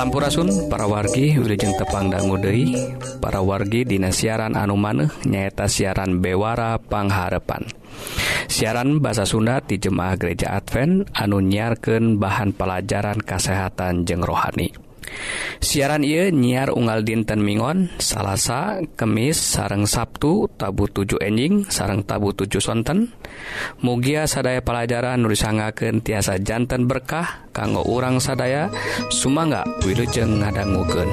Sampurasun para wargi Wilujeng Tepang Dangu para wargi Dina siaran anu maneh nyaeta siaran Bewara Pangharepan. Siaran bahasa Sunda di Jemaah Gereja Advent anu nyiarkan bahan pelajaran kesehatan jeng rohani. siaran ia nyiar unggal dinten Mingon salahsa kemis sareng Sabtu tabu 7 enjing sareng tabu 7 sonten. Mugia sadaya pelajaran nulisangaken tiasa jantan berkah kanggo urang sadaya. Sumangga Wilujeng ngadangguken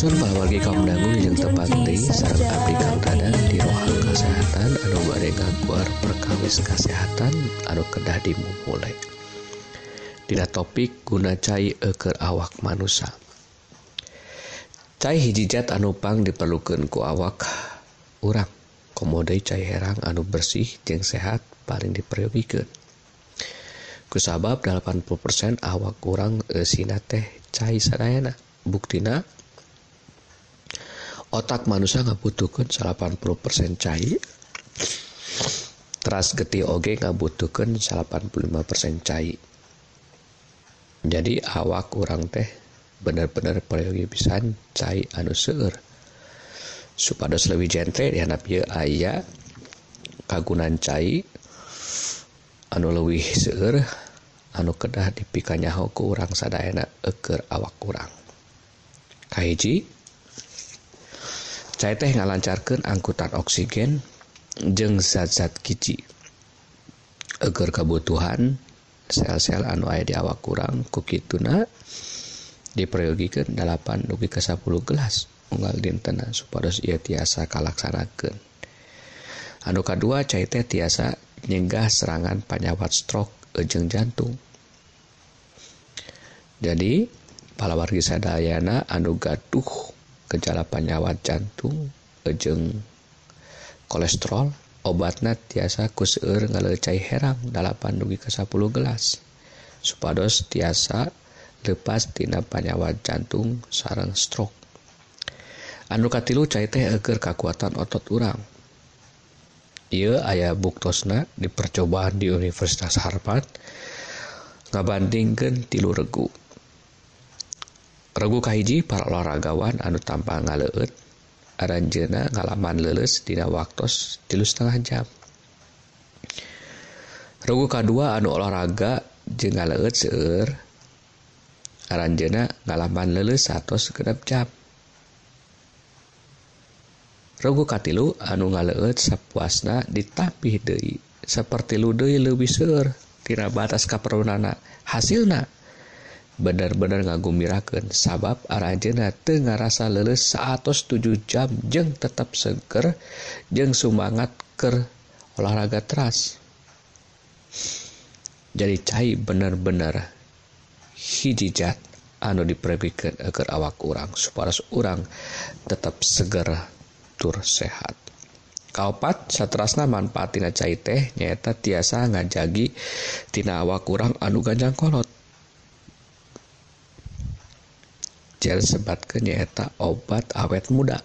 Sun pawargi kaum dangu yang tepat di sarang abdi kang di rohang kesehatan anu bade ngaguar perkawis kesehatan anu kedah dimulai. Dina topik guna cai eker awak manusia. Cai hijijat anupang diperlukan ku awak urang. Komode cai herang anu bersih jeng sehat paling diperlukan. Kusabab 80% awak kurang e, sina teh cai sadayana. Buktina otak manusia ngabutuhkan 80% cai. Teras getih oge ngabutuhkan 85% cai. Jadi awak kurang teh bener-bener peryogi pisan cai anu seueur. Supados lebih jentre dihandap ya aya kagunan cai anu leuwih seueur anu kedah dipikanyaho hoku urang sadayana eker awak kurang kahiji cai teh ngalancarkan angkutan oksigen jeng zat-zat kici agar kebutuhan sel-sel anu aya di awak kurang kukituna diperyogikan 8 dugi ke 10 gelas. Unggal dintena supados ia tiasa kalaksanakeun. Anu kedua cai teh tiasa nyegah serangan penyawat stroke ejeng jantung. Jadi palawargi sadayana anu gaduh gejala penyawat jantung ejeng kolesterol obatna tiasa kuseur ngalecai herang 8 dugi ke 10 gelas. Supados tiasa lepas tina penyawat jantung sarang stroke. Anu katilu cai teh eger kekuatan otot urang. Ia aya buktosna di percobaan di Universitas Harvard ngabandingkan tilu regu. regu Kahiji para olahragawan anu tampang ngaleut aranjena ngalaman leles dina waktos tilu setengah jam. Regu kedua anu olahraga jeung ngaleut seueur aranjena ngalaman leles satu sekedap jam. Regu katilu anu ngaleut sapuasna ditapih deui seperti lu deui leuwih seueur tina batas kaperunana hasilna. bener-bener ngagumbirakan sabab Arjena Tengar rasa leles 107 jam jeng tetap seger jeng semangat ke olahraga teras. Jadi cai bener-bener hijijat anu diperbikan agar awak orang supaya orang tetap seger tur sehat. Kaupat satrasna manfaatina cai teh nyaeta tiasa ngajagi tina awak kurang anu ganjang kolot. sebatkan nyaeta obat awet muda.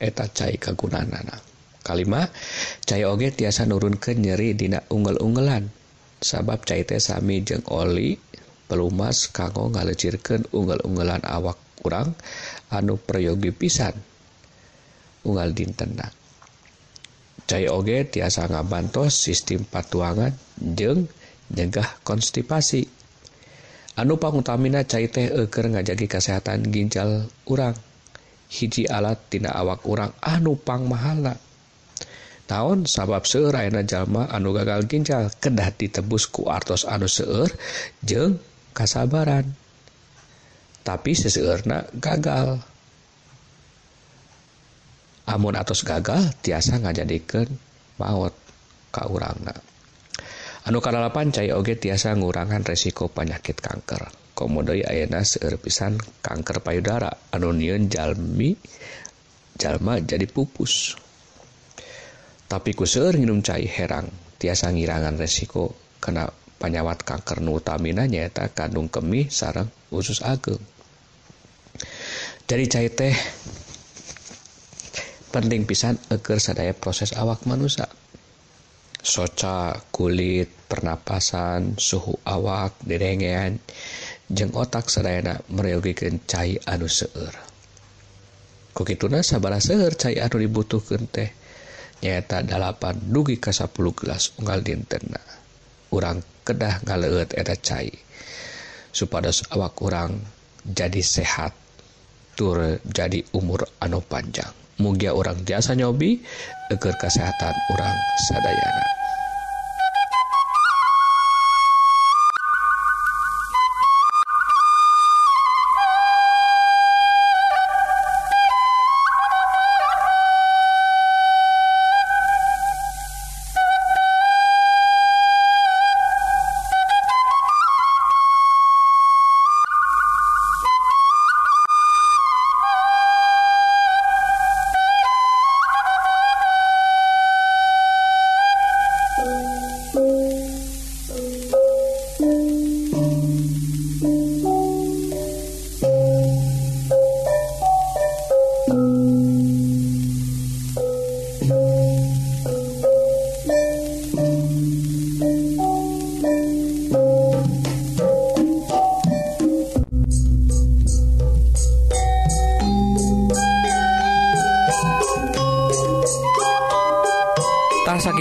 Eta cair kagunan anak cai cair oge tiasa nurun ke nyeri dina unggel-unggelan sabab cair teh sami jeung oli pelumas kanggo ngalecirkan unggel-unggelan awak kurang anu peryogi pisan. Unggal dintenna cai cair oge tiasa ngabantos sistem patuangan jeng nyegah konstipasi. anu pangutamina cair teh eker ngajagi kesehatan ginjal urang. Hiji alat tina awak urang anupang mahala. Tahun sabab seueur ayeuna jalma anu gagal ginjal kedah ditebus ku artos anu seueur jeung kasabaran. Tapi seseueurna gagal. Amun atos gagal tiasa ngajadikeun maut ka urangna. anu kalala cai oge tiasa ngurangan resiko penyakit kanker. Komodoi ayeuna seueur pisan kanker payudara anu nieun jalmi jalma jadi pupus. Tapi ku seueur nginum cai herang tiasa ngirangan resiko kena penyawat kanker nu utamina nyaeta kandung kemih sareng usus ageng. Jadi cai teh penting pisan eger sadaya proses awak manusia soca kulit pernapasan suhu awak direngean jeung otak serena merugikan cair anu seueur. Kokituna sabara seueur cair anu dibutuhkan teh nyata dalapan dugi ka 10 gelas unggal dintenna urang kedah ngaleut eta cai supados awak urang jadi sehat tur jadi umur anu panjang. Mugia orang jasa nyobi eger kesehatan orang sadayana.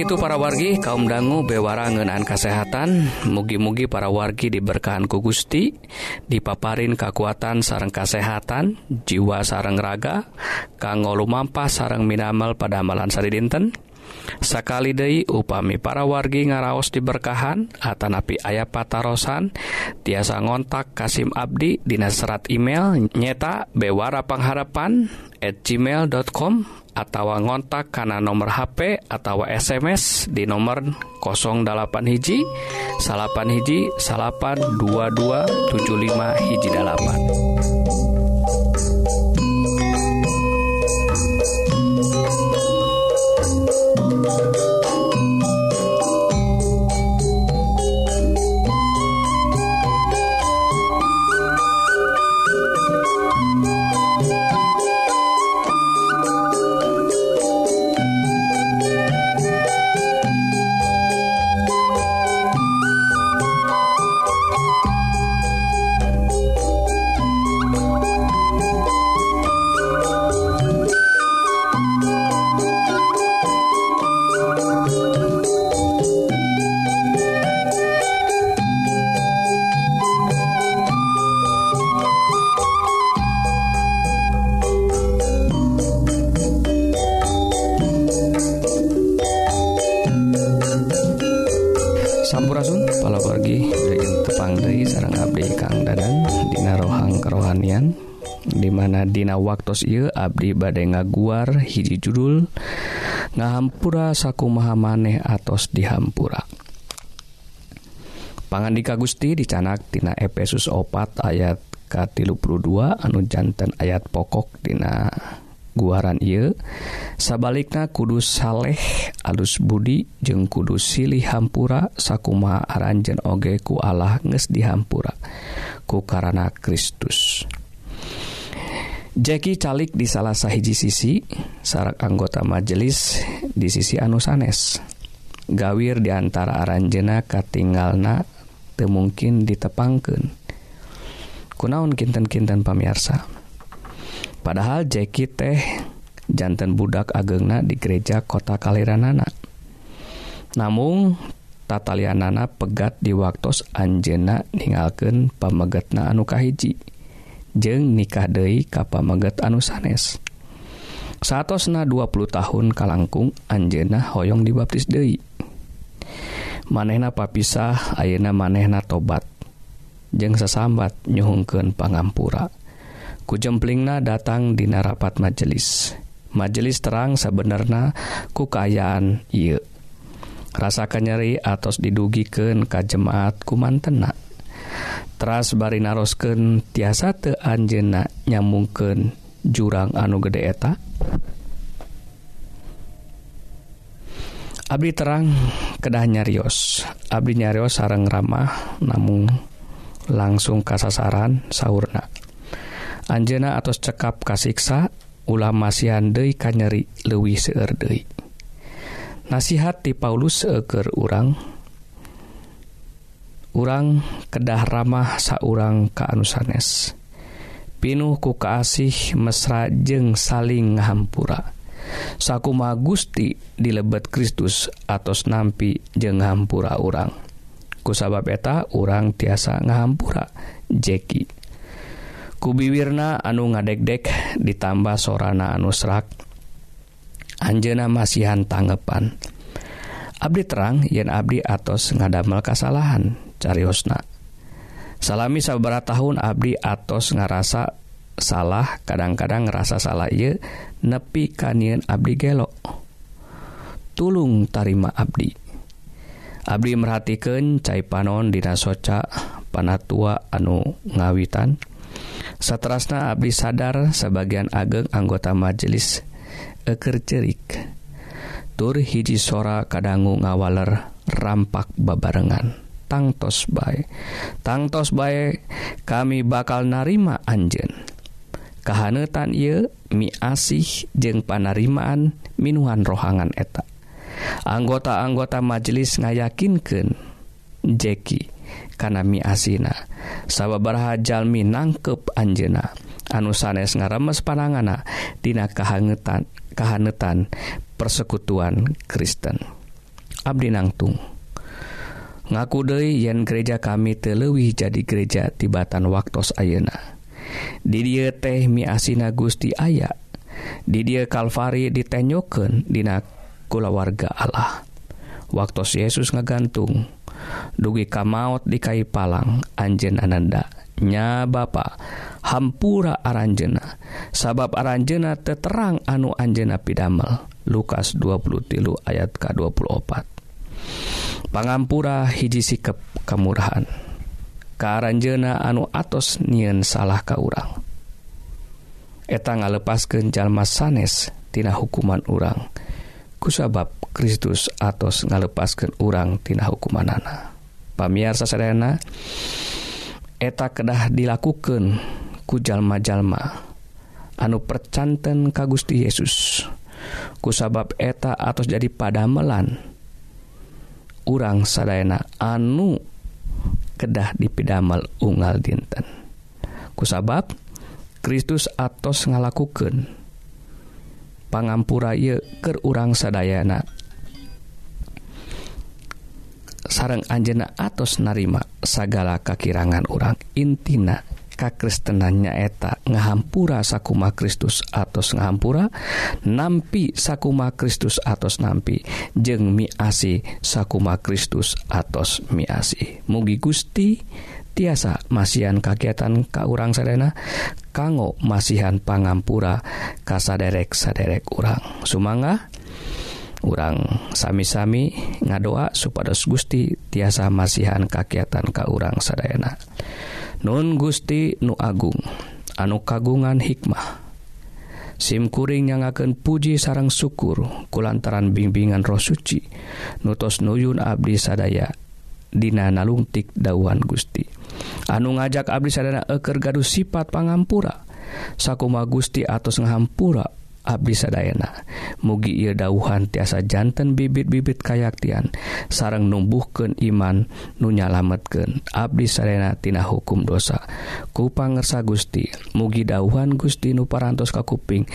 itu para wargi kaum dangu bewara ngenaan kesehatan mugi-mugi para wargi diberkahan ku Gusti dipaparin kekuatan sarang kesehatan jiwa sarang raga kanggo lumampah sarang minamal pada amalan sari dinten Sakali Dei upami para wargi ngaraos diberkahan Atanapi ayah patarosan tiasa ngontak Kasim Abdi Dina serat email nyeta Bewara Pangharapan at gmail.com atau ngontak karena nomor HP atau SMS di nomor 08 hiji salapan hiji salapan 2275 hiji dalapan. waktu ieu Abdi badai ngaguar hiji judul ngahampura saku maha maneh atos dihampura. Pangandika Gusti dicanaktina Efesus opat ayat K32 anu jantan ayat pokok Dina guaran I sabaliknya Kudus Saleh alus Budi jeung Kudus silih Hampura Sakuma Aranjen Oge ku Allah nges dihampura ku karena Kristus. Jackie calik di salah sahiji sisi sarak anggota majelis di sisi anu sanes. Gawir diantara Aranjena katinggalna temungkin ditepangken kunaun kinten-kinten pamiarsa? Padahal Jackie teh jantan budak agengna di gereja kota Kaliranana. Namun tatalianana pegat di waktu Anjena ningalken pamegetna anu kahiji. jeng nikah Dei kapamaget anu sanes. Satosna 20 tahun kalangkung Anjena Hoong dibaptis Dei manehna papisah Ayeuna manehna tobat. Jeng sesambat nyhungken pangampura. Kujemplingna datang di narapat majelis. Majelis terang sebenarnya kukayaan I rasa nyeri atos didugiken ka jemaat kumantenak teras bari narosken tiasa te Anjena nyamungken jurang anu gede eta? Abdi terang kedah nyarios. Abdi nyarios sarang ramah namun langsung kasasaran sauna Anjena atau cekap kasiksa ulama sihandei kanyeri Lewi seerdei nasihat di Paulus seger urang urang kedah ramah saurang kaanusanes. Pinuh ku kaasih mesra jeng saling hampura sakuma Gusti dilebet Kristus atos nampi jeng hampura urang. Kusabab eta urang tiasa ngahampura Jackie kubiwirna anu ngadek-dek ditambah sorana anusrak Anjena masihan tanggepan Abdi terang yen Abdi atos ngadamel kasalahan. cariosna. Salami sabara tahun Abdi atos ngarasa salah kadang-kadang ngerasa salah ye nepi kanian Abdi gelok tulung tarima Abdi. Abdi merhatikan cai panon dina soca panatua anu ngawitan. Seterusnya Abdi sadar sebagian ageng anggota majelis eker cerik tur hiji sora kadanggu ngawaler rampak babarengan. tangtos baik tangtos baik kami bakal narima Anjen kahanetan ye mi asih jeng panarimaan minuhan rohangan eta. Anggota-anggota majelis ngayakinkan Jackie karena mi asina sababarhajalmi nangkep Anjena anu sanes ngaremes panangana dina kahangetan kahanetan persekutuan Kristen. Abdi nangtung. ngaku Dei yen gereja kami telewih jadi gereja tibatan waktu Ayeuna. Didier teh miasina Gusti aya Didier Kalvari ditenyoken Dina kulawarga Allah. Waktu Yesus ngagantung dugi kamaut dikai palang Anjen Ananda. Nya ba hampura Aranjena sabab Aranjena teterang anu Anjena pidamel. Lukas 20 tilu ayat K24 pangampura hiji sikap kemurahan karanjena anu atos nien salah ka urang eta ngalepaskan jalma sanes tina hukuman urang. Kusabab Kristus atos ngalepaskan urang tina hukumanana. Pamiarsa sadayana eta kedah dilakukan ku jalma-jalma anu percanten ka Gusti Yesus. Kusabab eta atos jadi padamelan urang sadayana anu kedah dipidamel unggal dinten. Kusabab Kristus atos ngalakukan pangampura ye ke urang sadayana. Sarang Anjena atos narima sagala kakirangan orang intina. kakristenannya eta ngahampura sakuma Kristus atos ngahampura nampi sakuma Kristus atos nampi jeng miasi sakuma Kristus atos miasi mugi Gusti tiasa masihan kagiatan ka urang Serena kanggo masihan pangampura kasaderek saderek urang. Sumanga urang sami-sami ngadoa supados Gusti tiasa masihan kakiatan ka urang Sadayana Nun Gusti Nu Agung anu kagungan hikmah. SIMkuring yang akan puji sarang syukur kulantaran bimbingan roh suci nutos nuyun Abdi sadaya Dina nalungtik dawan Gusti. Anu ngajak Abdi sadana eker gaduh sifat pangampura sakuma Gusti atas ngahampura Abdi Sadayana mugi ia dauhan tiasa jantan bibit-bibit kayaktian. Sarang numbuhken iman nunyalametken Abdi Sarenatina hukum dosa. Kupangersa Gusti mugi dauhan Gusti Nuparantos Kakuping.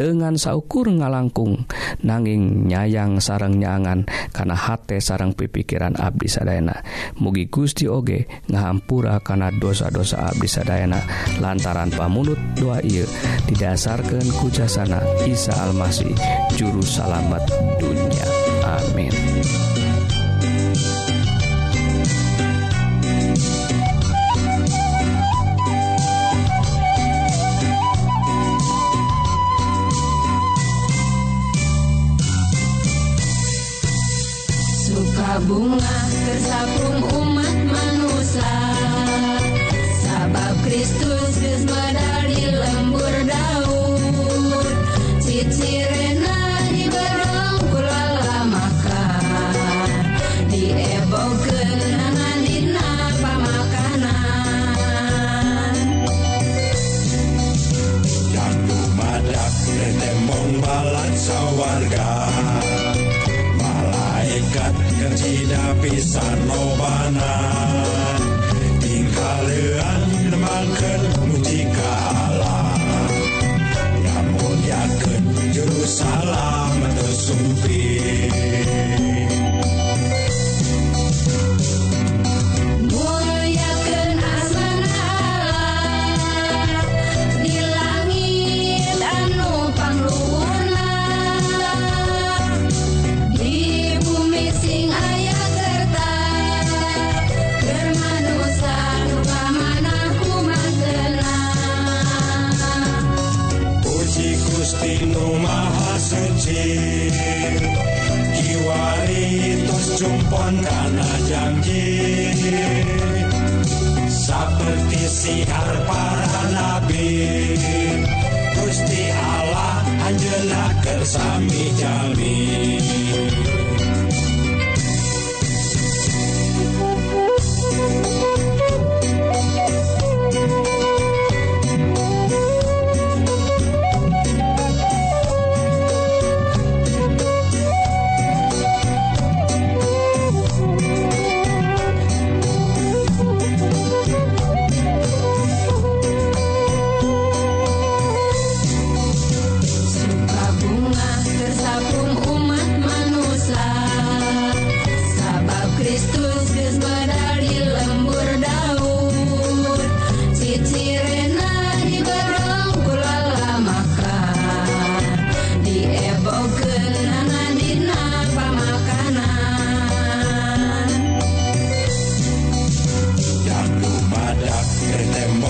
Dengan saukur ngalangkung nanging nyayang sarang nyangan karena hate sarang pipikiran Abdi Sadayana mugi Gusti Oge ngahampura karena dosa-dosa Abdi Sadayana lantaran pamunut doa ia didasarkan kujasana. Isa Almasih Juru Salamet dunia. Amin. Suka bunga tersapung umat manusia. Sabab Kristus geus Kancida pisan lobana telepon karena janji. Seperti siar para nabi. Gusti Allah anjena kersami jami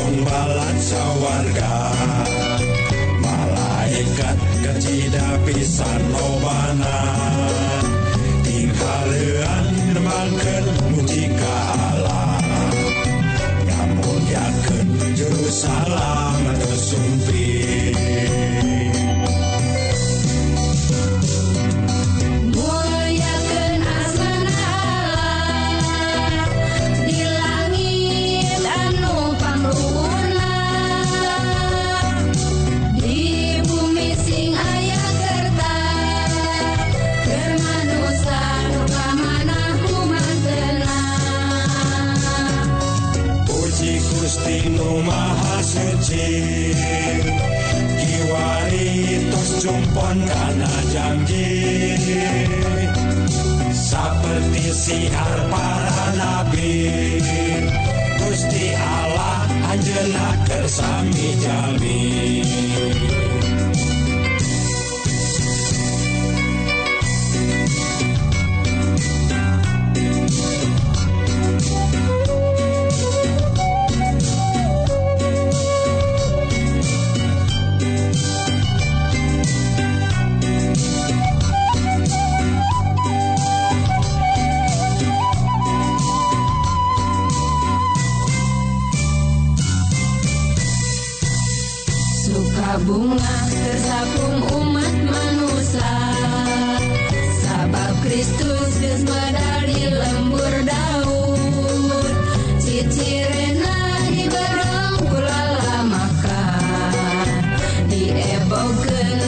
pembalan sawwarga malaikat kecil pisan lobana. Tingkalan makan mujika Allah namun yakin juru salam tersusun suci Kiwari tos jumpon karena janji. Seperti siar para nabi Gusti Allah anjena kersami jami. good.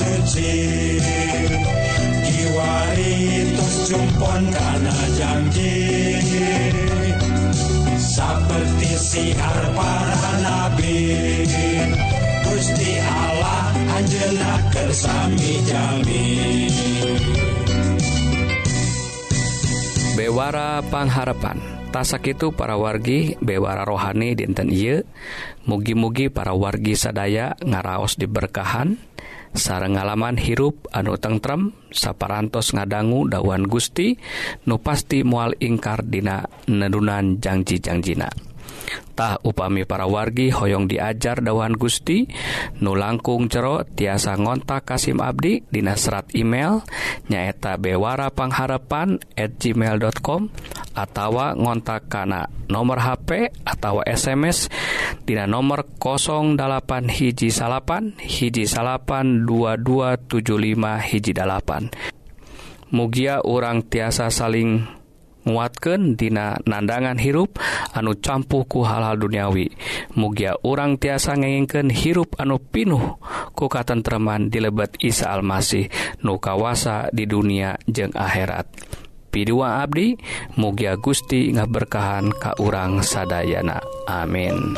Suci. Kiwari tos jumpon kana janji. Seperti siar para nabi. Gusti Allah anjeunna kersami jami. Bewara Pangharapan. Tasak itu para wargi bewara rohani dinten ieu. Mugi-mugi para wargi sadaya ngaraos diberkahan sarang ngalaman hirup anu tentrem saparantos ngadanggu dawan Gusti nu pasti mual ingkar dina neddunan janji-jangjina Tah upami para wargi hoyong diajar dawan Gusti. Nu langkung jero tiasa ngontak Kasim Abdi Dina serat email nyaeta Bewara Pangharapan at gmail.com atawa ngontak kana nomor HP atau SMS Dina nomor 08 hiji salapan hiji salapan 2275 hiji dalapan. Mugia orang tiasa saling nguatken dina nandangan hirup anu campuhku hal-hal duniawi. Mugia urang tiasa ngengken hirup anu pinuh ku di lebet Isa Almasih nu kawasa di dunia jeung akhirat. Pidua Abdi mugia Gusti ngaberkahan ka urang sadayana. Amin.